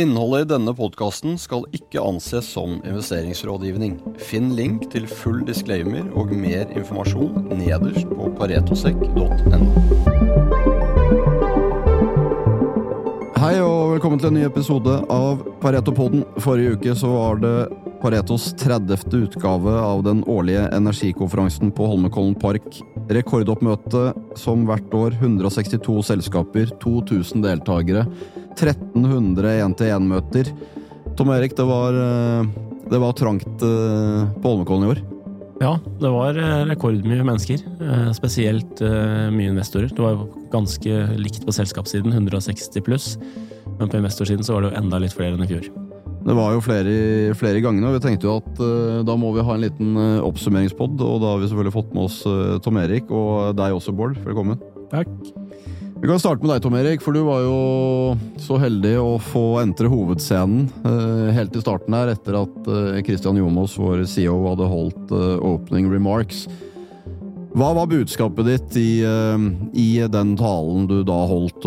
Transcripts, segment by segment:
Innholdet i denne podkasten skal ikke anses som investeringsrådgivning. Finn link til full disclaimer og mer informasjon nederst på paretosekk.no. Hei og velkommen til en ny episode av Paretopoden. Forrige uke så var det Paretos 30. utgave av den årlige energikonferansen på Holmenkollen park. Rekordoppmøte som hvert år. 162 selskaper, 2000 deltakere. 1300 én-til-én-møter. Tom Erik, det var, eh, det var trangt eh, på Holmenkollen i år? Ja, det var eh, rekordmye mennesker. Spesielt mye investorer. Det var ganske likt på selskapssiden, 160 pluss. Men på investorsiden så var det jo enda litt flere enn i fjor. Det var jo flere, flere ganger, og vi tenkte jo at uh, da må vi ha en liten uh, oppsummeringspod. Og da har vi selvfølgelig fått med oss uh, Tom Erik, og deg også, Bård. Velkommen. Takk. Vi kan starte med deg, Tom Erik, for du var jo så heldig å få entre hovedscenen uh, helt i starten her, etter at uh, Christian Jomås, vår CEO, hadde holdt uh, opening remarks. Hva var budskapet ditt i, i, den talen du da holdt?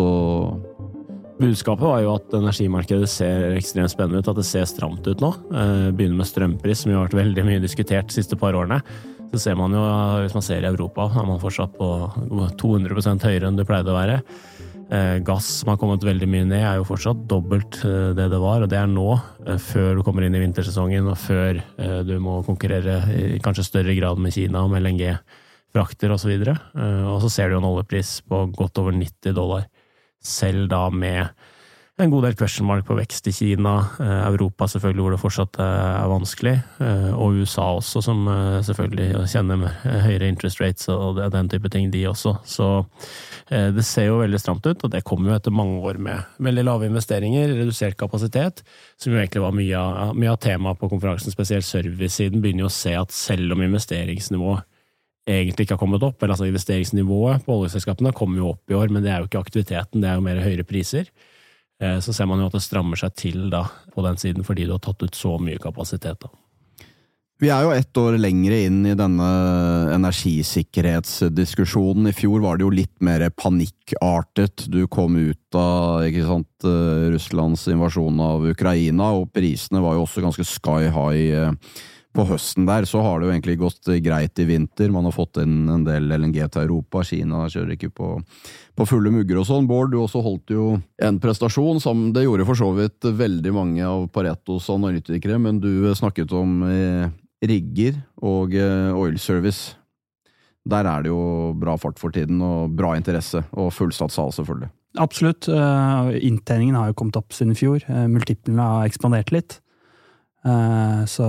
Budskapet var jo at energimarkedet ser ekstremt spennende ut, at det ser stramt ut nå. Begynner med strømpris, som jo har vært veldig mye diskutert de siste par årene. Det ser man jo hvis man ser i Europa, er man fortsatt på 200 høyere enn det pleide å være. Eh, gass som har kommet veldig mye ned, er jo fortsatt dobbelt eh, det det var. Og det er nå, eh, før du kommer inn i vintersesongen og før du må konkurrere i kanskje større grad med Kina om LNG-frakter osv. Og, så og så ser du jo en oljepris på godt over 90 dollar, selv da med en god del question mark på vekst i Kina, eh, Europa selvfølgelig hvor det fortsatt eh, er vanskelig, eh, og USA også, som selvfølgelig kjenner høyere interest rates og den type ting, de også. Så det ser jo veldig stramt ut, og det kommer jo etter mange år med veldig lave investeringer, redusert kapasitet, som jo egentlig var mye av, mye av temaet på konferansen, spesielt servicesiden, begynner jo å se at selv om investeringsnivået egentlig ikke har kommet opp, eller altså investeringsnivået på oljeselskapene kommer jo opp i år, men det er jo ikke aktiviteten, det er jo mer høyere priser. Eh, så ser man jo at det strammer seg til da, på den siden, fordi du har tatt ut så mye kapasitet. da. Vi er jo ett år lengre inn i denne energisikkerhetsdiskusjonen. I fjor var det jo litt mer panikkartet. Du kom ut av sant, eh, Russlands invasjon av Ukraina, og prisene var jo også ganske sky high eh, på høsten der så har det jo egentlig gått greit i vinter. Man har fått inn en del LNG til Europa. Kina kjører ikke på, på fulle mugger og sånn. Bård, du også holdt jo en prestasjon som det gjorde for så vidt veldig mange av Paretos analytikere, men du snakket om eh, rigger og eh, oil service. Der er det jo bra fart for tiden, og bra interesse, og fullsatt sal, selvfølgelig. Absolutt. Uh, inntjeningen har jo kommet opp siden i fjor. Multiplene har ekspandert litt. Eh, så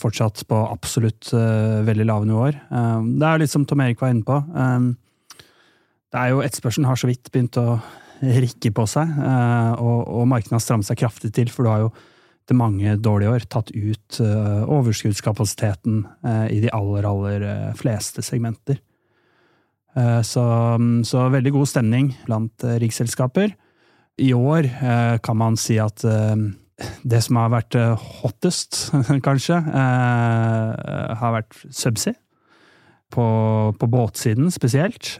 fortsatt på absolutt eh, veldig lave nivåer. Eh, det er litt som Tom Erik var inne på. Det er jo Etterspørselen har så vidt begynt å rikke på seg, og, markedet har strammet seg kraftig til, for du har jo til mange dårlige år tatt ut overskuddskapasiteten i de aller, aller fleste segmenter. Så, så veldig god stemning blant riksselskaper. I år kan man si at det som har vært eh, hottest, kanskje, eh, har vært subsea. På, på, båtsiden spesielt.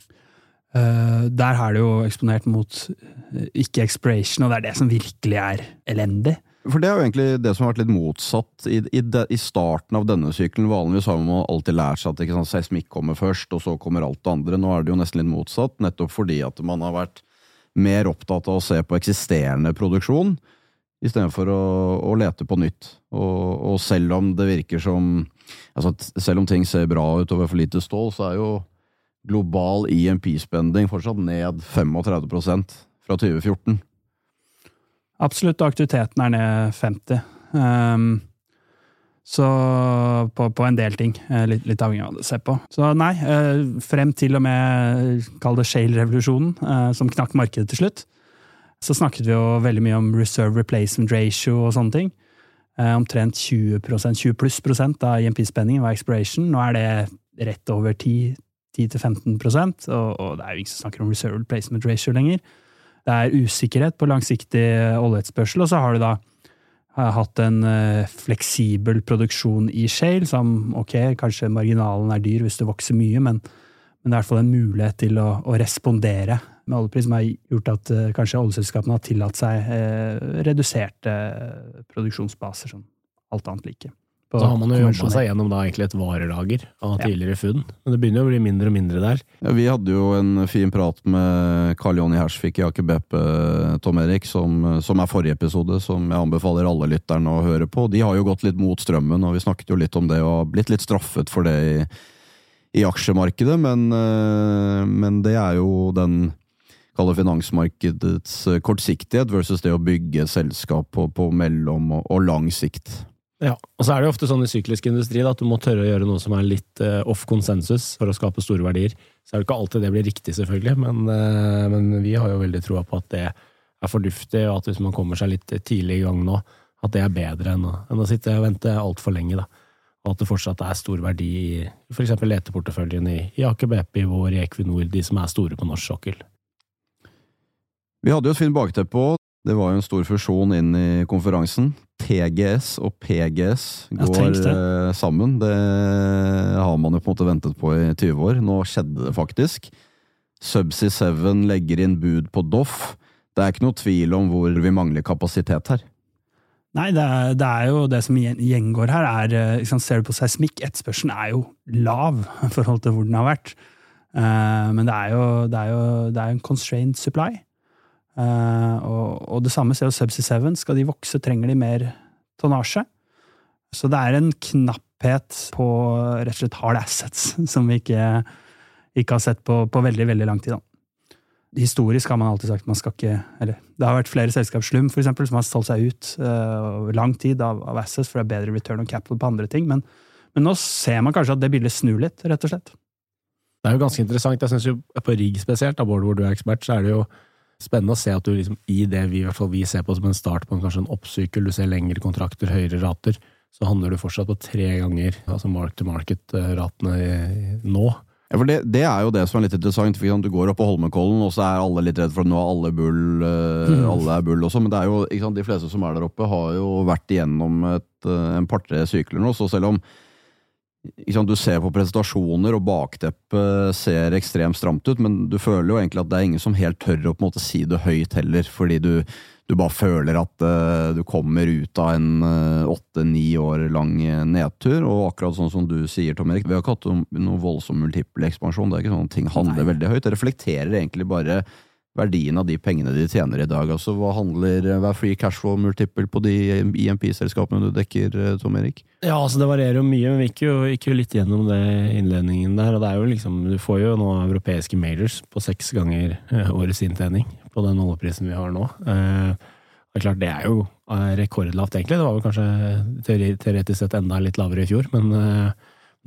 Eh, der har det jo eksponert mot eh, ikke-expiration, og det er det som virkelig er elendig. For det er jo egentlig det som har vært litt motsatt i, i, de, i starten av denne sykkelen Vanligvis har man alltid lært seg at sant, seismikk kommer først, og så kommer alt det andre. Nå er det jo nesten litt motsatt, nettopp fordi at man har vært mer opptatt av å se på eksisterende produksjon istedenfor å, å lete på nytt. Og, og, selv om det virker som altså Selv om ting ser bra ut over for lite stål, så er jo global IMP-spending fortsatt ned 35% fra 2014. Absolutt, aktiviteten er ned 50. Um, ehm, så på, på, en del ting. Eh, litt, litt, avhengig av du ser på. Så nei, eh, frem til og med kall det shale-revolusjonen, eh, som knakk markedet til slutt, så snakket vi jo veldig mye om reserve replacement ratio og sånne ting. Eh, omtrent 20%, 20 pluss prosent av IMP-spenningen var expiration. Nå er det rett over 10-15 og, og det er jo ingen som snakker om reserve replacement ratio lenger. Det er usikkerhet på langsiktig oljeetterspørsel, og så har du da hatt en uh, fleksibel produksjon i shale, som ok, kanskje marginalen er dyr hvis det vokser mye, men, men det er i hvert fall en mulighet til å, å respondere med oljepris som har gjort at uh, kanskje oljeselskapene har tillatt seg uh, reduserte produksjonsbaser, som alt annet like. Så har man jo jobba seg gjennom da egentlig et varelager av tidligere funn, men det begynner jo å bli mindre og mindre der. Ja, vi hadde jo en fin prat med Karl Jonny Hersvik i Aker BP, Tom Erik, som, som, er forrige episode, som jeg anbefaler alle lytterne å høre på. De har jo gått litt mot strømmen, og vi snakket jo litt om det, og blitt litt straffet for det i, i aksjemarkedet, men, men det er jo den kalle finansmarkedets kortsiktighet versus det å bygge selskap på, på mellom og, og lang sikt. Ja, og så er det jo ofte sånn i syklisk industri da, at du må tørre å gjøre noe som er litt uh, off konsensus for å skape store verdier. Så er det ikke alltid det blir riktig, selvfølgelig, men, uh, men vi har jo veldig troa på at det er fornuftig, og at hvis man kommer seg litt tidlig i gang nå, at det er bedre enn å, enn å sitte og vente altfor lenge. da. Og at det fortsatt er stor verdi i f.eks. leteporteføljen i, i Aker BP, i vår, i Equinor, de som er store på norsk sokkel. Vi hadde jo et fint bakteppe òg. Det var jo en stor fusjon inn i konferansen. TGS og PGS går det. Eh, sammen. Det har man jo på en måte ventet på i 20 år. Nå skjedde det faktisk. Subsea 7 legger inn bud på Doff. Det er ikke noe tvil om hvor vi mangler kapasitet her. Nei, det er, det er jo det som gjengår her, er liksom, Ser du på seismikk, etterspørselen er jo lav i forhold til hvor den har vært. Uh, men det er jo, det er jo det er en constrained supply. Uh, og, og, det samme ser jo Subsea Seven. Skal de vokse, trenger de mer tonnasje. Så det er en knapphet på rett og slett hard assets som vi ikke, ikke har sett på, på, veldig veldig lang tid. Da. Historisk har man alltid sagt man skal ikke eller Det har vært flere selskap, Slum eksempel, som har solgt seg ut uh, lang tid av, av, assets, for det er bedre return on capital på andre ting. Men, men nå ser man kanskje at det bildet snur litt, rett og slett. Det er jo ganske interessant. Jeg synes jo På rigg spesielt, da, hvor du er ekspert, så er det jo spennende å se at du liksom, i det vi, i hvert fall vi ser på som en start på en, kanskje en oppsykkel, du ser lengre kontrakter, høyere rater, så handler du fortsatt på tre ganger altså mark to market-ratene nå. Ja, for det, det, er jo det som er litt interessant. for Du går opp på Holmenkollen, og så er alle litt redd for at nå er alle bull. Uh, alle er bull også, Men det er jo, sant, de fleste som er der oppe, har jo vært igjennom et, en par-tre sykler nå. Så selv om du ser på presentasjoner, og bakteppet ser ekstremt stramt ut, men du føler jo egentlig at det er ingen som helt tør å på en måte si det høyt heller, fordi du, du bare føler at uh, du kommer ut av en eh, åtte-ni uh, år lang nedtur. Og akkurat sånn som du sier, Tom Erik, vi har ikke hatt noen voldsom multiple ekspansjon. Det er ikke sånn at ting handler Nei. veldig høyt. Det reflekterer egentlig bare verdien av de pengene de tjener i dag. Altså, hva handler hva er free cashflow multiple på de IMP-selskapene du dekker, eh, Tom Erik? Ja, altså det varierer jo mye, men vi gikk jo, gikk jo litt gjennom det innledningen der. og det er jo liksom, Du får jo nå europeiske majors på seks ganger eh, årets inntjening på den oljeprisen vi har nå. Eh, det er klart, det er jo rekordlavt, egentlig. Det var vel kanskje teoretisk sett enda litt lavere i fjor, men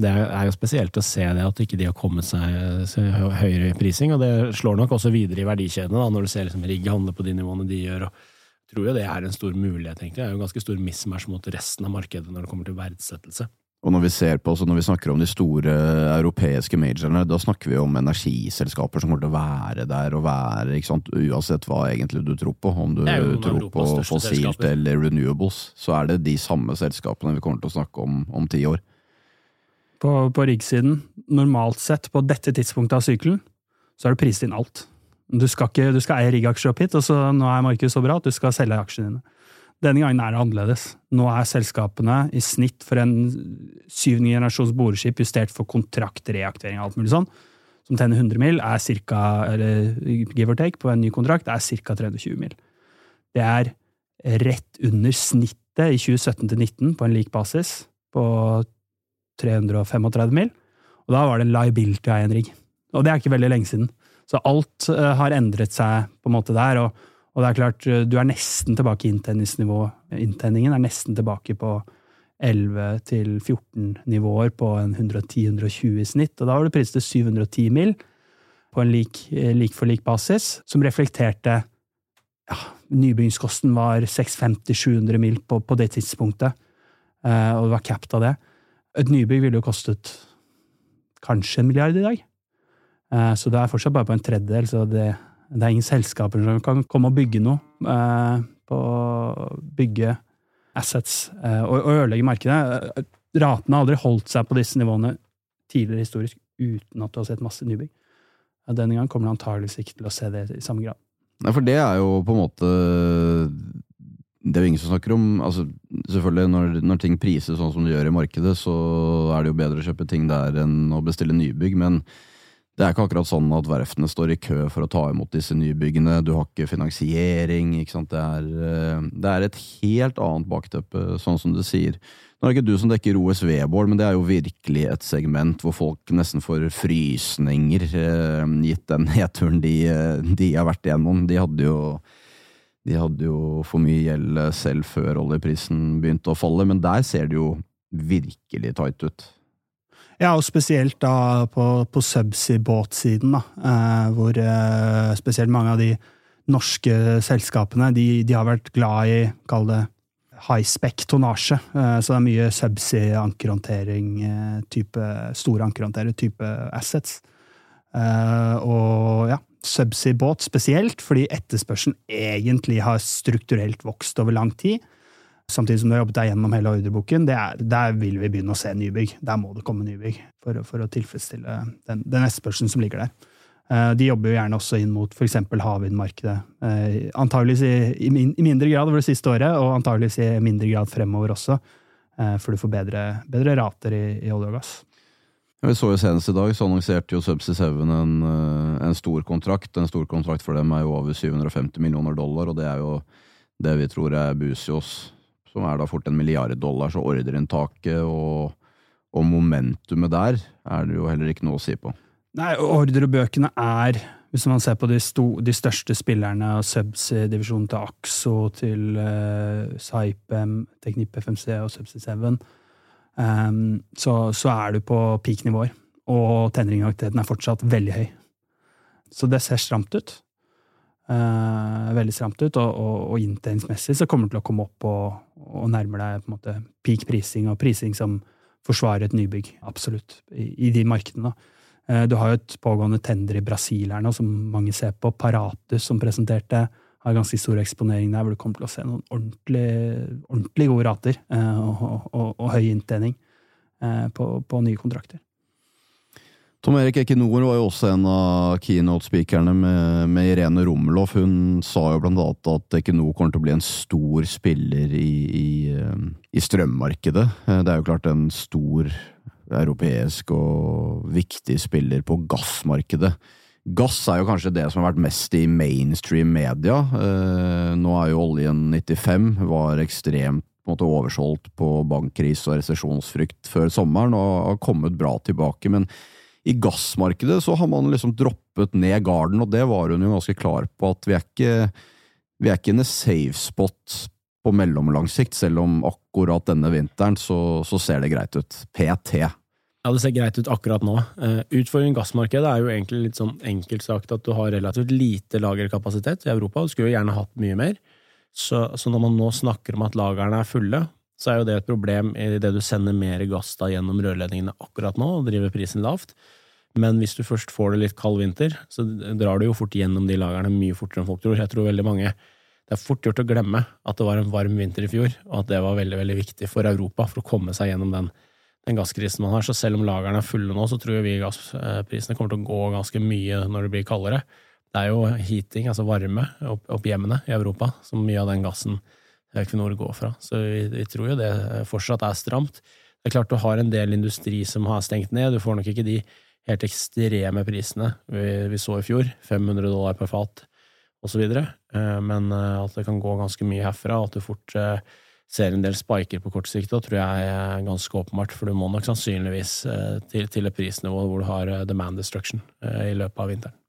det er jo spesielt å se det at ikke de har kommet seg høyere i prising, og det slår nok også videre i verdikjedene, da, når du ser liksom rigg handle på de nivåene de gjør. og jeg tror jo det er en stor mulighet, egentlig. Det er jo en ganske stor mismatch mot resten av markedet når det kommer til verdsettelse. Og når vi ser på, så når vi snakker om de store europeiske majorene, da snakker vi om energiselskaper som kommer til å være der og være, ikke sant? uansett hva egentlig du tror på. Om du tror på fossilt eller renewables, så er det de samme selskapene vi kommer til å snakke om om ti år på, på riggsiden, normalt sett på dette tidspunktet av sykelen, så har du priset inn alt. Du skal, ikke, du skal eie riggaksjer opp hit, og så nå er markedet så bra at du skal selge aksjene dine. Denne gangen er det annerledes. Nå er selskapene i snitt for en syvende generasjons boreskip justert for kontraktreaktivering og alt mulig sånn, som tjener 100 mil, er cirka, eller give or take, på en ny kontrakt, er ca. 320 mil. Det er rett under snittet i 2017 til 2019 på en lik basis, på 335 mil. Og da var det liability av en rigg. Og det er ikke veldig lenge siden. Så alt uh, har endret seg på en måte der. Og, og det er klart, uh, du er nesten tilbake i inntenningsnivå. Inntenningen er nesten tilbake på 11-14 nivåer på en 110-120 i snitt. Og da var det priset til 710 mil på en lik, eh, lik for lik basis, som reflekterte ja, Nybyggingskosten var 650-700 mil på, på, det tidspunktet, uh, og det var capped av det. Et nybygg ville jo kostet kanskje en milliard i dag. Eh, så det er fortsatt bare på en tredjedel, så det, det, er ingen selskaper som kan komme og bygge noe. Eh, på bygge assets eh, og, ødelegge markedet. Ratene har aldri holdt seg på disse nivåene tidligere historisk uten at du har sett masse nybygg. Denne gang kommer du antageligvis ikke til å se det i samme grad. Nei, for det er jo på en måte Det er jo ingen som snakker om altså Selvfølgelig, når, når ting prises sånn som det gjør i markedet, så er det jo bedre å kjøpe ting der enn å bestille nybygg, men det er ikke akkurat sånn at verftene står i kø for å ta imot disse nybyggene. Du har ikke finansiering. ikke sant? Det er, eh, det er et helt annet bakteppe, sånn som du sier. Nå er det ikke du som dekker OSV-bål, men det er jo virkelig et segment hvor folk nesten får frysninger, eh, gitt den nedturen de, eh, de har vært igjennom. De hadde jo de hadde jo for mye gjeld selv før oljeprisen begynte å falle, men der ser det jo virkelig tight ut. Ja, og spesielt da på, på subsea-båtsiden, da, eh, hvor eh, spesielt mange av de norske selskapene de, de har vært glad i, kall det high spec-tonnasje. Eh, så det er mye subsea-ankerhåndtering, eh, type store ankerhåndtere, type assets. Eh, og ja, subsea-båt spesielt, fordi etterspørselen egentlig har strukturelt vokst over lang tid. Samtidig som du har jobbet deg gjennom hele ordreboken. der vil vi begynne å se nybygg. Der må det komme nybygg for, for å tilfredsstille den, den etterspørselen som ligger der. Eh, de jobber jo gjerne også inn mot f.eks. havvindmarkedet. Eh, antageligvis i, i, mindre grad over det siste året, og antageligvis i mindre grad fremover også. Eh, for du får bedre, bedre rater i, i olje og gass. Vi så jo Senest i dag så annonserte jo Subsea 7 en, en, stor kontrakt. En stor kontrakt for dem er jo over 750 millioner dollar, og det er jo det vi tror er Busios, som er da fort en milliard dollar, så ordreinntaket og, og momentumet der er det jo heller ikke noe å si på. Nei, ordrebøkene er, hvis man ser på de, sto, de største spillerne av Subsea-divisjonen til Axo, til uh, Saipem, Teknip FMC og Subsea 7 um, så, så, er du på peak-nivåer. Og tenneringaktiviteten er fortsatt veldig høy. Så det ser stramt ut. Uh, veldig stramt ut, og, og, og inntjeningsmessig så kommer det til å komme opp og, og nærme deg måte peak prising, og prising som forsvarer et nybygg, absolutt, i, i de markedene. Uh, du har jo et pågående tender i Brasil her nå, som mange ser på. Paratus, som presenterte har ganske stor eksponering der, hvor du kommer til å se noen ordentlig, ordentlig gode rater eh, og, og, og, høy inntjening eh, på, på, nye kontrakter. Tom Erik Ekinor var jo også en av keynote-speakerne med, med, Irene Romeloff. Hun sa jo blant annet at Ekinor kommer til å bli en stor spiller i, i, eh, i strømmarkedet. Det er jo klart en stor europeisk og viktig spiller på gassmarkedet. Gass er jo kanskje det som har vært mest i mainstream media. Eh, nå er jo oljen 95, var ekstremt på en måte, oversolgt på bankkrise og resesjonsfrykt før sommeren, og har kommet bra tilbake. Men i gassmarkedet så har man liksom droppet ned garden, og det var hun jo ganske klar på, at vi er ikke, vi er ikke in a safe spot på mellomlang sikt, selv om akkurat denne vinteren så, så ser det greit ut. PT. Ja, det ser greit ut akkurat nå. Uh, utfordringen i gassmarkedet er jo egentlig litt sånn enkelt sagt at du har relativt lite lagerkapasitet i Europa, du skulle jo gjerne hatt mye mer. Så, så, når man nå snakker om at lagrene er fulle, så er jo det et problem i det du sender mer gass da gjennom rørledningene akkurat nå og driver prisen lavt. Men hvis du først får det litt kald vinter, så drar du jo fort gjennom de lagrene mye fortere enn folk tror. Jeg tror veldig mange Det er fort gjort å glemme at det var en varm vinter i fjor, og at det var veldig, veldig viktig for Europa for å komme seg gjennom den den gasskrisen man har. Så selv om lagrene er fulle nå, så tror vi gassprisene kommer til å gå ganske mye når det blir kaldere. Det er jo heating, altså varme, opp, opp hjemmene i Europa, som mye av den gassen Equinor går fra. Så vi, vi, tror jo det fortsatt er stramt. Det er klart du har en del industri som har stengt ned, du får nok ikke de helt ekstreme prisene vi, vi så i fjor, 500 dollar per fat osv., eh, men eh, at det kan gå ganske mye herfra, at du fort eh, ser en del spiker på kort sikt, da tror jeg er ganske åpenbart. For du må nok sannsynligvis eh, til, til et prisnivå hvor du har eh, demand destruction eh, i løpet av vinteren.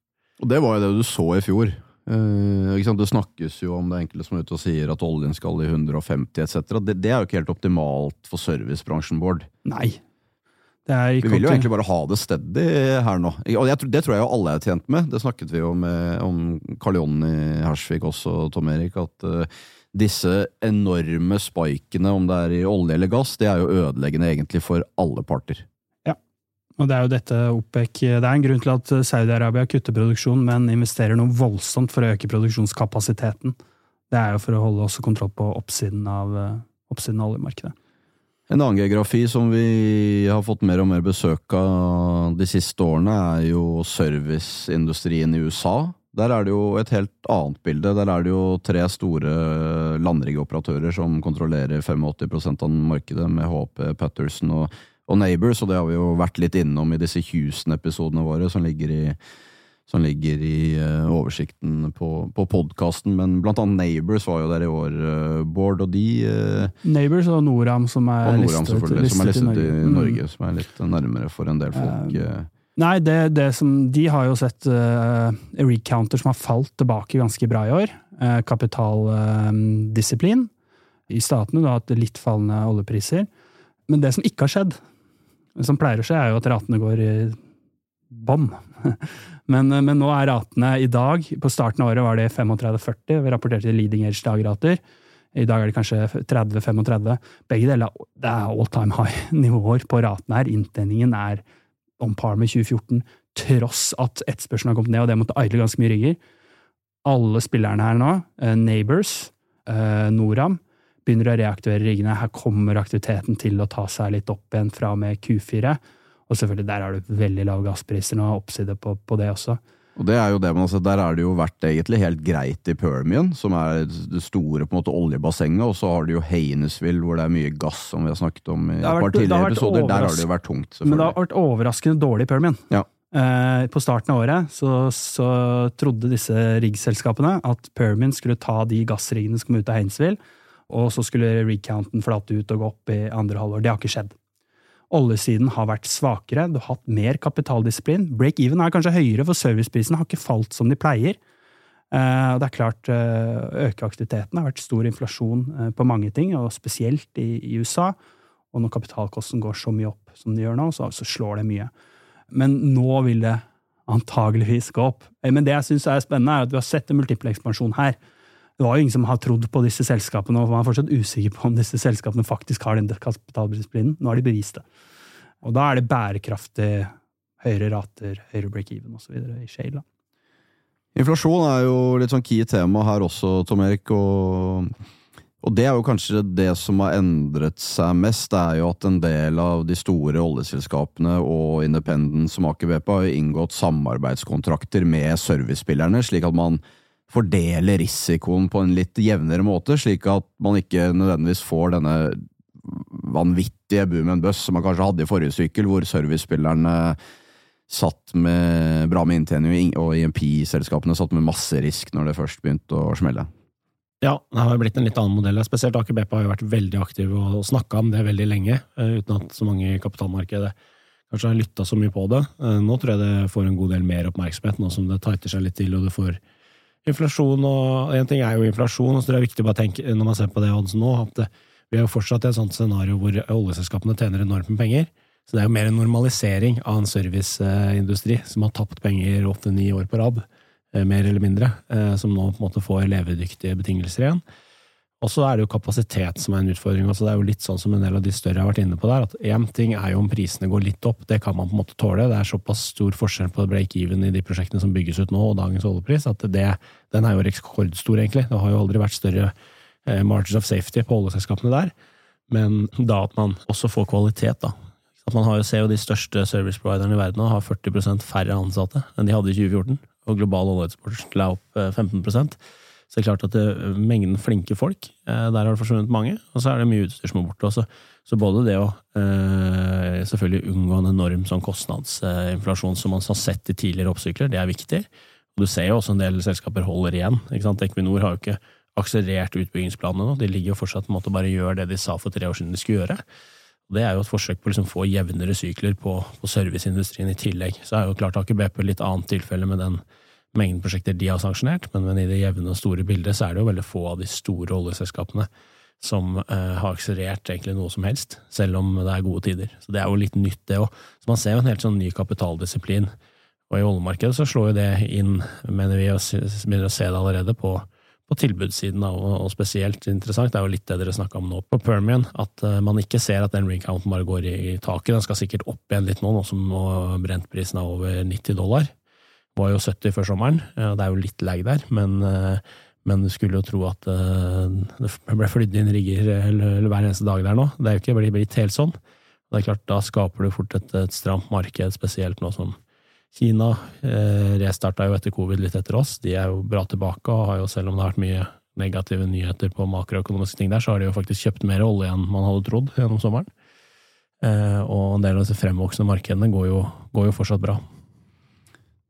Og det var jo det du så i fjor. det snakkes jo om det enkelte som er ute og sier at oljen skal i 150 etc. Det, det er jo ikke helt optimalt for servicebransjen, Bård. Nei. Vi vil jo egentlig bare ha det steady her nå. Og det, det tror jeg jo alle er tjent med. Det snakket vi jo med, om Karl Jonny Hersvik også, Tom Erik. at disse enorme spikene, om det er i olje eller gass, det er jo ødeleggende egentlig for alle parter. Ja, og det er jo dette OPEC Det er en grunn til at Saudi-Arabia kutter produksjon, men investerer noe voldsomt for å øke produksjonskapasiteten. Det er jo for å holde også kontroll på oppsiden av, oppsiden av oljemarkedet. En annen geografi som vi har fått mer og mer besøk av de siste årene, er jo serviceindustrien i USA. Der er det jo et helt annet bilde. Der er det jo tre store landriggoperatører som kontrollerer 85% av markedet, med HP, Patterson og, og Neighbors, og det har vi jo vært litt innom i disse Houston-episodene våre, som ligger i som ligger i uh, oversikten på, på podkasten. Men blant annet Neighbors var jo der i år, uh, Bård, og de uh, Neighbors og Noram, som er Noram, listet, listet, som er listet i Norge, i Norge Mm. som er litt nærmere for en del folk. Nei, det, det som, de har jo sett uh, recounter som har falt tilbake ganske bra i år. Uh, Kapitaldisiplin. I statene har hatt litt fallende oljepriser. Men det som ikke har skjedd, som pleier å skje, er jo at ratene går i bånn. Men, uh, men nå er ratene i dag, på starten av året var det 35-40, vi rapporterte leading edge dagrater. I dag er det kanskje 30-35. Begge deler det er all time high-nivåer på ratene her. Inntjeningen er on par med 2014, tross at etterspørselen har kommet ned, og det måtte eile ganske mye rigger. Alle spillerne her nå, eh, Neighbors, eh, Noram, begynner å reaktivere riggene. Her kommer aktiviteten til å ta seg litt opp igjen fra og med Q4. Og selvfølgelig, der har du veldig lave gasspriser nå, oppside på, på det også. Og det er jo det, men altså, Der har det jo vært egentlig helt greit i Permian, som er det store på en måte oljebassenget, og så har du jo Haynesville, hvor det er mye gass, som vi har snakket om i et par tidligere episoder. Der har det jo vært tungt, Men det har vært overraskende dårlig i Permian. Ja. Eh, på starten av året så, så trodde disse riggselskapene at Permian skulle ta de gassriggene som kom ut av Hainesville, og så skulle rigcounten flate ut og gå opp i andre halvår. Det har ikke skjedd. Oljesiden har vært svakere, du har hatt mer kapitaldisiplin. Break-even er kanskje høyere, for serviceprisene har ikke falt som de pleier. Eh, det er klart, eh, øker aktiviteten. Det har vært stor inflasjon eh, på mange ting, og spesielt i, USA. Og når kapitalkosten går så mye opp som de gjør nå, så, slår det mye. Men nå vil det antageligvis gå opp. Men det jeg syns er spennende, er at vi har sett en multiple ekspansjon her. Det var jo ingen som har trodd på disse selskapene, og man er fortsatt usikker på om disse selskapene faktisk har den kapitaldisiplinen. Nå har de bevist det. Og da er det bærekraftig høyere rater, høyere break-even osv. i shale. Inflasjon er jo litt sånn key tema her også, Tom Erik. Og, og det er jo kanskje det som har endret seg mest. Det er jo at en del av de store oljeselskapene og Independent som Aker BP har inngått samarbeidskontrakter med servicespillerne, slik at man fordeler risikoen på en litt jevnere måte, slik at man ikke nødvendigvis får denne vanvittige boom and bust som man kanskje hadde i forrige sykkel, hvor servicespillerne satt med bra med inntjening, og IMP-selskapene satt med masse risk når det først begynte å smelle. Ja, det har blitt en litt annen modell. Spesielt Aker BP har jo vært veldig aktiv og snakka om det veldig lenge, eh, uten at så mange i kapitalmarkedet kanskje har lytta så mye på det. Eh, Nå tror jeg det får en god del mer oppmerksomhet, nå som det tighter seg litt til og du får inflasjon. og En ting er jo inflasjon, og så er det er viktig å tenke når man ser på det oddsen nå, at det, vi er jo fortsatt i et sånt scenario hvor oljeselskapene tjener enormt med penger. Så det er jo mer en normalisering av en serviceindustri som har tapt penger åtte-ni år på rad eh, mer eller mindre, eh, som nå på en måte får levedyktige betingelser igjen. Og så er det jo kapasitet som er en utfordring. altså Det er jo litt sånn som en del av de større har vært inne på der, at én ting er jo om prisene går litt opp, det kan man på en måte tåle. Det er såpass stor forskjell på break-even i de prosjektene som bygges ut nå, og dagens oljepris, at det, den er jo rekordstor, egentlig. Det har jo aldri vært større margin margins of safety på oljeselskapene der. Men da at man også får kvalitet, da. At man har jo, ser jo de største service providerne i verden nå har 40% færre ansatte enn de hadde i 2014, og global oljeeksport la opp eh, 15 Så det er klart at det, mengden flinke folk, eh, der har det forsvunnet mange, og så er det mye utstyr som er borte også. Så både det å eh, selvfølgelig unngå en enorm sånn kostnadsinflasjon som man har sett i tidligere oppsykler, det er viktig. Og du ser jo også en del selskaper holder igjen. ikke sant? Equinor har jo ikke akselerert utbyggingsplanene nå, de ligger jo fortsatt på en måte bare gjør det de sa for tre år siden de skulle gjøre. Det er jo et forsøk på å liksom få jevnere sykler på, på serviceindustrien i tillegg. Så er jo klart Aker BP litt annet tilfelle med den mengden prosjekter de har sanksjonert, men, men i det jevne og store bildet så er det jo veldig få av de store oljeselskapene som eh, har akselerert egentlig noe som helst, selv om det er gode tider. Så det er jo litt nytt, det òg. Så man ser jo en helt sånn ny kapitaldisiplin. Og i oljemarkedet så slår jo det inn, mener vi, og begynner å se det allerede på, på tilbudssiden, og, spesielt interessant det er jo litt det dere snakka om nå på Permian, at eh, man ikke ser at den ring-counten bare går i, taket. Den skal sikkert opp igjen litt nå, nå som brentprisen er over 90 dollar. Var jo 70 før sommeren, og det er jo litt lag der, men, eh, Men du skulle jo tro at det ble flydd inn rigger hver eneste dag der nå. Det er jo ikke blitt helt sånn. Det er klart, Da skaper du fort et, et stramt marked, spesielt nå som Kina eh, restarta jo etter covid litt etter oss. De er jo bra tilbake, og har jo, selv om det har vært mye negative nyheter på makroøkonomiske ting der, så har de jo faktisk kjøpt mer olje enn man hadde trodd gjennom sommeren. Eh, og en del av disse fremvoksende markedene går jo, går jo fortsatt bra.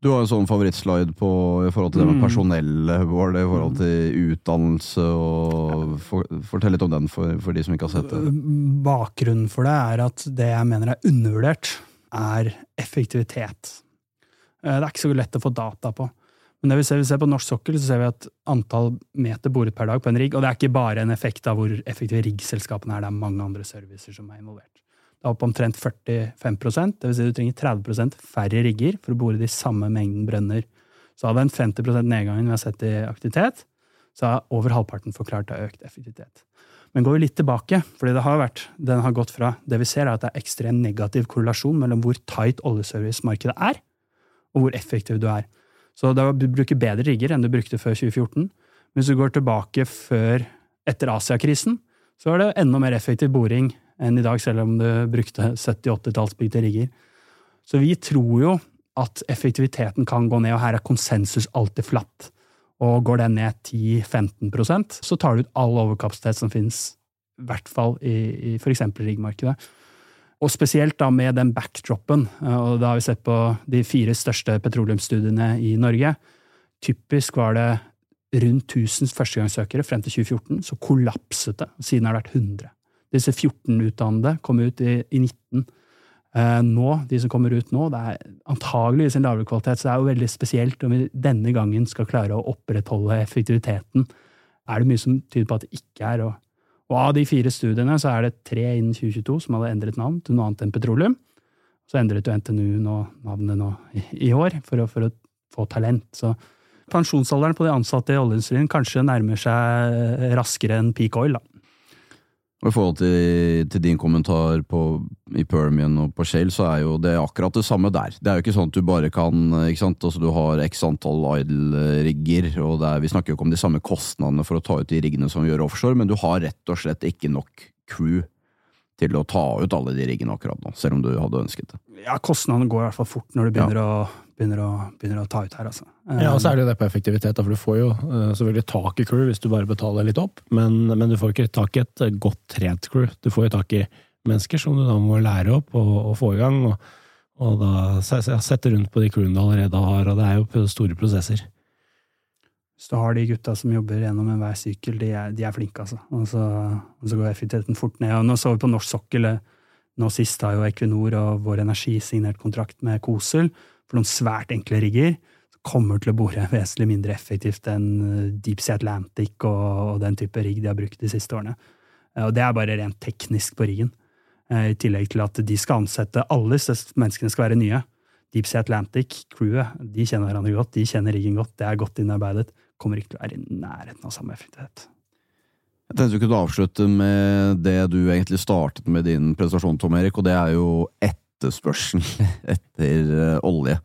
Du har en sånn favorittslide på i forhold til det med mm. personellet vårt, i forhold til utdannelse. og for, Fortell litt om den for, for, de som ikke har sett det. Bakgrunnen for det er at det jeg mener er undervurdert, er effektivitet. Eh, det er ikke så lett å få data på. Men det vi ser, vi ser på norsk sokkel, så ser vi at antall meter boret per dag på en rigg Og det er ikke bare en effekt av hvor effektive riggselskapene er, det er mange andre servicer som er involvert. Er opp omtrent 45 det vil si du trenger 30 færre rigger for å bore de samme mengden brønner. Så av den 50 nedgangen vi har sett i aktivitet, så har over halvparten forklart av økt effektivitet. Men går vi litt tilbake, fordi det har vært, den har gått fra det vi ser er at det er ekstremt negativ korrelasjon mellom hvor tight oljeservicemarkedet er, og hvor effektiv du er. Så da bruker bedre rigger enn du brukte før 2014. Men hvis du går tilbake før, etter Asiakrisen, så er det enda mer effektiv boring enn i dag, selv om du brukte 70-80-tallsbygde rigger. Så vi tror jo at effektiviteten kan gå ned, og her er konsensus alltid flatt. Og går den ned 10-15% så tar du ut all overkapasitet som finnes, i hvert fall i, i f.eks. riggmarkedet. Og spesielt da med den backdropen, og da har vi sett på de fire største petroleumsstudiene i Norge. Typisk var det rundt 1000 førstegangssøkere frem til 2014, så kollapset det. Siden har det vært 100. Disse 14 utdannede kom ut i, i 19. Eh, nå, de som kommer ut nå, det er antageligvis en lavere kvalitet, så det er jo veldig spesielt om vi denne gangen skal klare å opprettholde effektiviteten. Er det mye som tyder på at det ikke er? Og, og av de fire studiene så er det tre innen 2022 som hadde endret navn til noe annet enn petroleum. Så endret jo NTNU nå, navnet nå i, i år for å, for å, få talent. Så pensjonsalderen på de ansatte i oljeindustrien kanskje nærmer seg raskere enn peak oil. da. Og I forhold til, til din kommentar på, i Permian og på Shale, så er jo det akkurat det samme der. Det er jo ikke sånn at du bare kan ikke sant, altså Du har x antall idle-rigger, og er, vi snakker jo ikke om de samme kostnadene for å ta ut de riggene som vi gjør offshore, men du har rett og slett ikke nok crew til å ta ut alle de riggene akkurat nå, selv om du hadde ønsket det. Ja, kostnadene går i hvert fall fort når du begynner, ja. å, begynner, å, begynner, å, ta ut her, altså. Ja, og så er det jo det på effektivitet, for du får jo uh, selvfølgelig tak i crew hvis du bare betaler litt opp, men, men, du får ikke tak i et eh, godt trent crew. Du får jo tak i mennesker som du da må lære opp og, og få i gang, og, og da sette rundt på de crewene du allerede har, og det er jo store prosesser. Hvis du har de gutta som jobber gjennom enhver sykkel, de er, de er flinke, altså. Og så, og så, går effektiviteten fort ned. Og nå så vi på norsk sokkel. Nå sist har jo Equinor og Vår Energi signert kontrakt med Kosul for noen svært enkle rigger. Kommer til å bore vesentlig mindre effektivt enn eh, Deep Sea Atlantic og, den type rigg de har brukt de siste årene. Eh, og det er bare rent teknisk på riggen. Eh, I tillegg til at de skal ansette alle disse menneskene skal være nye. Deep Sea Atlantic, crewet, de kjenner hverandre godt, de kjenner riggen godt, det er godt innarbeidet kommer ikke til å være i nærheten av samme effektivitet. Jeg tenkte vi kunne avslutte med det du egentlig startet med din presentasjon, Tom Erik, og det er jo etterspørsel etter uh, olje.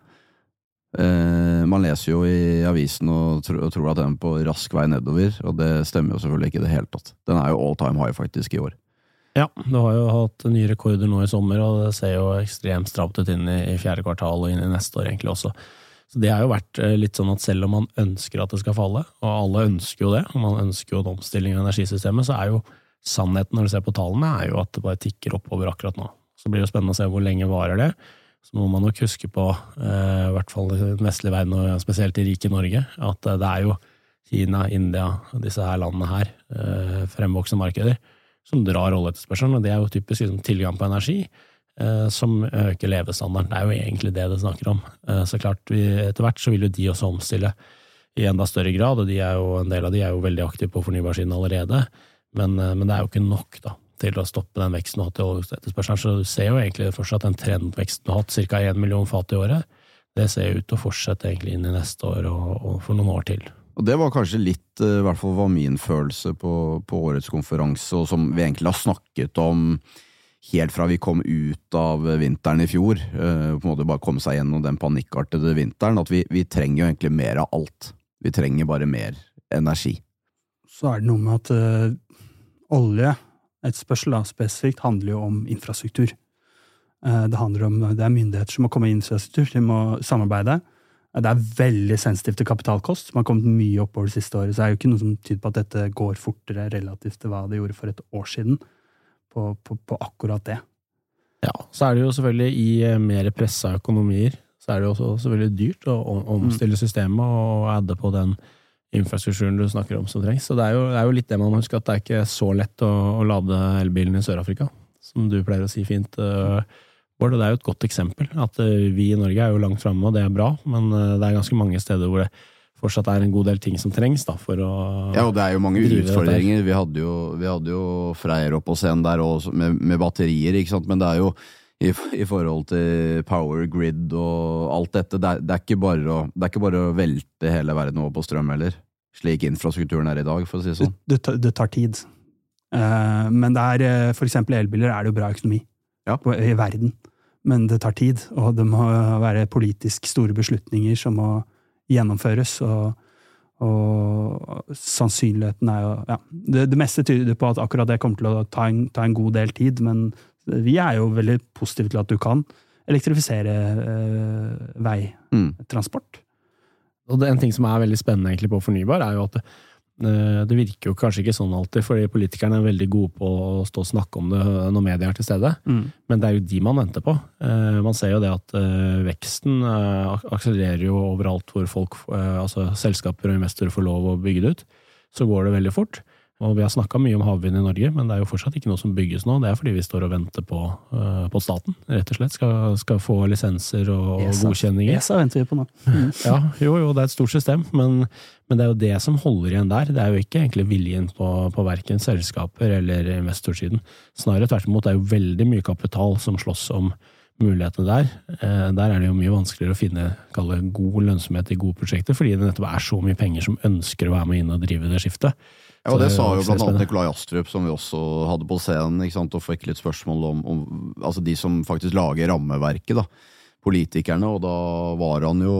Uh, man leser jo i avisen og, tror at den er på rask vei nedover, og det stemmer jo selvfølgelig ikke i det hele tatt. Den er jo all time high faktisk i år. Ja, du har jo hatt nye rekorder nå i sommer, og det ser jo ekstremt stramt ut inn i, i fjerde kvartal og inn i neste år egentlig også. Så Det har jo vært eh, litt sånn at selv om man ønsker at det skal falle, og alle ønsker jo det, og man ønsker jo en omstilling av energisystemet, så er jo sannheten når du ser på tallene, er jo at det bare tikker oppover akkurat nå. Så blir det spennende å se hvor lenge varer det. Så må man nok huske på, eh, i hvert fall i den vestlige verden, og spesielt i rike Norge, at eh, det er jo Kina, India, disse her landene her, fremvoksende markeder, som drar oljeetterspørselen. Og det er jo typisk liksom, tilgang på energi. Eh, som øker levestandarden. Det er jo egentlig det det snakker om. Eh, så klart, vi, etter hvert så vil jo de også omstille i enda større grad, og en del av de er jo veldig aktive på fornybarsiden allerede. Men, eh, men, det er jo ikke nok da, til å stoppe den veksten du har hatt i oljeetterspørselen. Så du ser jo egentlig fortsatt den trendveksten du har hatt, ca. 1 million fat i året. Det ser ut til å fortsette egentlig inn i neste år og, og for noen år til. Og Det var kanskje litt, i hvert fall var min følelse på, på årets konferanse, og som vi egentlig har snakket om helt fra vi kom ut av vinteren i fjor, uh, på en måte bare komme seg gjennom den panikkartede vinteren, at vi, vi trenger jo egentlig mer av alt. Vi trenger bare mer energi. Så er det noe med at ø, olje, et spørsmål spesifikt, handler jo om infrastruktur. Uh, det handler om det er myndigheter som må komme i infrastruktur, de må samarbeide. Det er veldig sensitivt til kapitalkost, som har kommet mye oppover det siste året. Så det er jo ikke noe som tyder på at dette går fortere relativt til hva det gjorde for et år siden, på, på, på akkurat det. Ja, så er det jo selvfølgelig i eh, mer pressa økonomier, så er det jo også selvfølgelig dyrt å omstille systemet og adde på den infrastrukturen du snakker om som trengs. Så det er jo, det er jo litt det man må huske, at det er ikke så lett å, å lade elbilen i Sør-Afrika, som du pleier å si fint. Uh, Bård, og det er jo et godt eksempel. At eh, vi i Norge er jo langt framme, og det er bra, men eh, det er ganske mange steder hvor det fortsatt er en god del ting som trengs da, for å Ja, og det er jo mange utfordringer. Vi hadde jo, vi hadde jo Freyr opp på scenen der også, med, med, batterier, ikke sant, men det er jo i, i, forhold til power grid og alt dette, det er, det, er å, det er, ikke bare å, velte hele verden over på strøm heller. Slik infrastrukturen er i dag, for å si det sånn. Det, det, tar tid. Uh, men det er, for eksempel elbiler er det jo bra økonomi ja. på, i verden men det tar tid, og det må være politisk store beslutninger som må gjennomføres. og, og sannsynligheten er jo ja, det, det, meste tyder på at akkurat det kommer til å ta en, ta en, god del tid, men vi er jo veldig positive til at du kan elektrifisere øh, veitransport. Mm. Og det, En ting som er veldig spennende egentlig på fornybar, er jo at Eh, det virker jo kanskje ikke sånn alltid, fordi politikerne er veldig gode på å stå og snakke om det når media er til stede. Mm. Men det er jo de man venter på. Eh, man ser jo det at veksten akselererer jo overalt hvor folk, altså selskaper og investorer får lov å bygge det ut. Så går det veldig fort. Og vi har snakka mye om havvind i Norge, men det er jo fortsatt ikke noe som bygges nå. Det er fordi vi står og venter på, uh, på staten, rett og slett. Skal, skal få lisenser og, ESA. godkjenninger. ESA venter vi på nå. Mm. ja, jo, jo, det er et stort system, men, men, det er jo det som holder igjen der. Det er jo ikke egentlig viljen på, på verken selskaper eller investorsiden. Snarere tvert imot, det er jo veldig mye kapital som slåss om mulighetene der. Eh, der er det jo mye vanskeligere å finne god lønnsomhet i gode prosjekter, fordi det nettopp er så mye penger som ønsker å være med inn og drive det skiftet. Ja, og Det sa jo blant annet Nikolai Astrup, som vi også hadde på scenen, ikke sant, og fikk litt spørsmål om, om altså de som faktisk lager rammeverket, da, politikerne, og da var han jo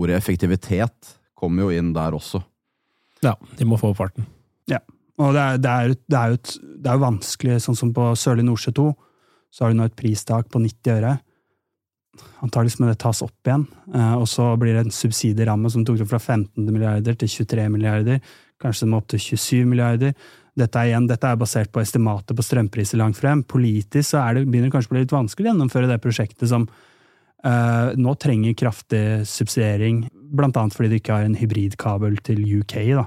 Ordet effektivitet kom jo inn der også. Ja, de må få opp farten. Ja, og det er, det er, det er jo et, det er jo vanskelig, sånn som på Sørlige Nordsjø 2, så har du nå et pristak på 90 øre. Antakeligvis må det tas opp igjen, eh, og så blir det en subsidieramme som tok det fra 15 milliarder til 23 milliarder. Kanskje det må opp til 27 milliarder. Dette er, igjen, dette er basert på estimatet på strømpriser langt frem. Politisk så det, begynner det kanskje å bli litt vanskelig å gjennomføre det prosjektet som uh, nå trenger kraftig subsidiering, blant annet fordi du ikke har en hybridkabel til UK, da.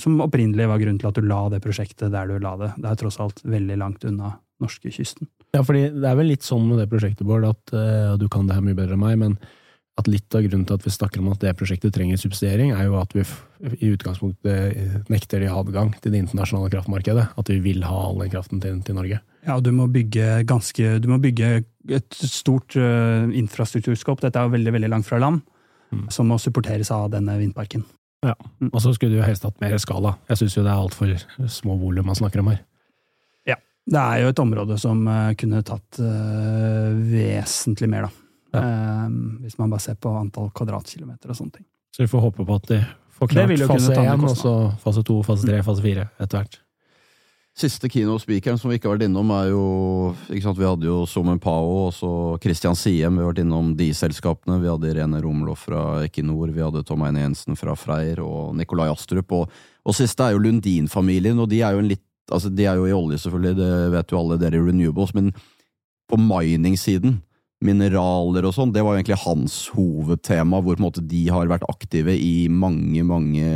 Som opprinnelig var grunnen til at du la det prosjektet der du la det. Det er tross alt veldig langt unna norskekysten. Ja, fordi det er vel litt sånn med det prosjektet, Bård, at uh, du kan det her mye bedre enn meg, men at litt av grunnen til at vi snakker om at det prosjektet trenger subsidiering, er jo at vi i utgangspunktet nekter de adgang til det internasjonale kraftmarkedet. At vi vil ha all den kraften til, til Norge. Ja, du må bygge ganske Du må bygge et stort uh, infrastrukturskap. Dette er jo veldig, veldig langt fra land, mm. som må supporteres av denne vindparken. Ja, mm. og så skulle du helst hatt mer skala. Jeg syns jo det er altfor små volum man snakker om her. Ja. Det er jo et område som uh, kunne tatt uh, vesentlig mer, da. Ja. Um, hvis man bare ser på antall kvadratkilometer og sånne ting. Så vi får håpe på at de får klart fase én, og så fase to, fase tre, fase fire etter hvert. Siste kinospikeren som vi ikke har vært innom, er jo ikke sant, Vi hadde jo Somen Pao og så Christian Siem. Vi har vært innom de selskapene. Vi hadde Irene Romloff fra Equinor, vi hadde Tom Eine Jensen fra Freyr og Nikolai Astrup. Og, og siste er jo Lundin-familien, og de er jo en litt altså De er jo i olje, selvfølgelig, det vet jo alle dere i Renewables, men på mining-siden mineraler og sånn, det var jo egentlig hans hovedtema, hvor på en måte de har vært aktive i mange, mange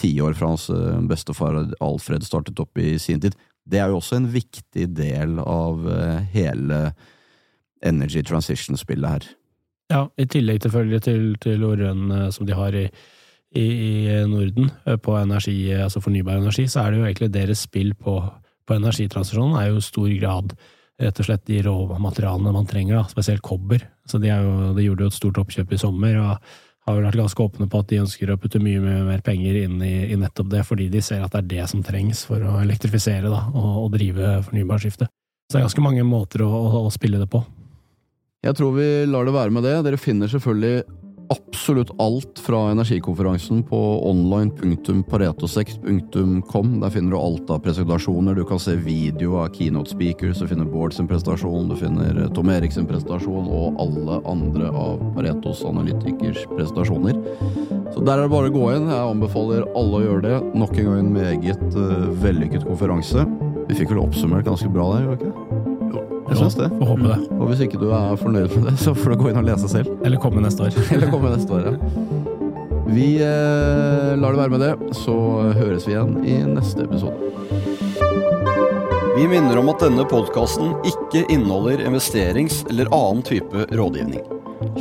tiår fra hans eh, bestefar Alfred startet opp i sin tid. Det er jo også en viktig del av eh, hele energy transition-spillet her. Ja, i tillegg selvfølgelig til, til orøen eh, som de har i, i, i, Norden på energi, altså fornybar energi, så er det jo egentlig deres spill på, på energitransisjonen er jo i stor grad rett og slett de råmaterialene man trenger, da, spesielt kobber. Så de, jo, de, gjorde jo et stort oppkjøp i sommer, og har vel vært ganske åpne på at de ønsker å putte mye, mye mer penger inn i, i, nettopp det, fordi de ser at det er det som trengs for å elektrifisere da, og, og drive fornybarskiftet. Så det er ganske mange måter å, å, å spille det på. Jeg tror vi lar det være med det. Dere finner selvfølgelig absolutt alt fra energikonferansen på online.paretosex.com. Der finner du alt av presentasjoner. Du kan se video av keynote speakers, du finner Bård sin presentasjon, du finner Tom Erik sin presentasjon og alle andre av Paretos analytikers presentasjoner. Så der er det bare å gå inn. Jeg anbefaler alle å gjøre det. Nok en gang en meget uh, vellykket konferanse. Vi fikk vel oppsummert ganske bra der, gjorde vi ikke det? Jeg syns det. Får håpe det. Og hvis ikke du er fornøyd med det, så får du gå inn og lese selv. Eller komme neste år. Eller komme neste år, ja. Vi eh, lar det være med det, så høres vi igjen i neste episode. Vi minner om at denne podkasten ikke inneholder investerings- eller annen type rådgivning.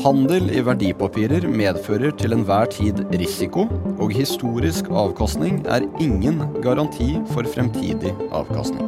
Handel i verdipapirer medfører til enhver tid risiko, og historisk avkastning er ingen garanti for fremtidig avkastning.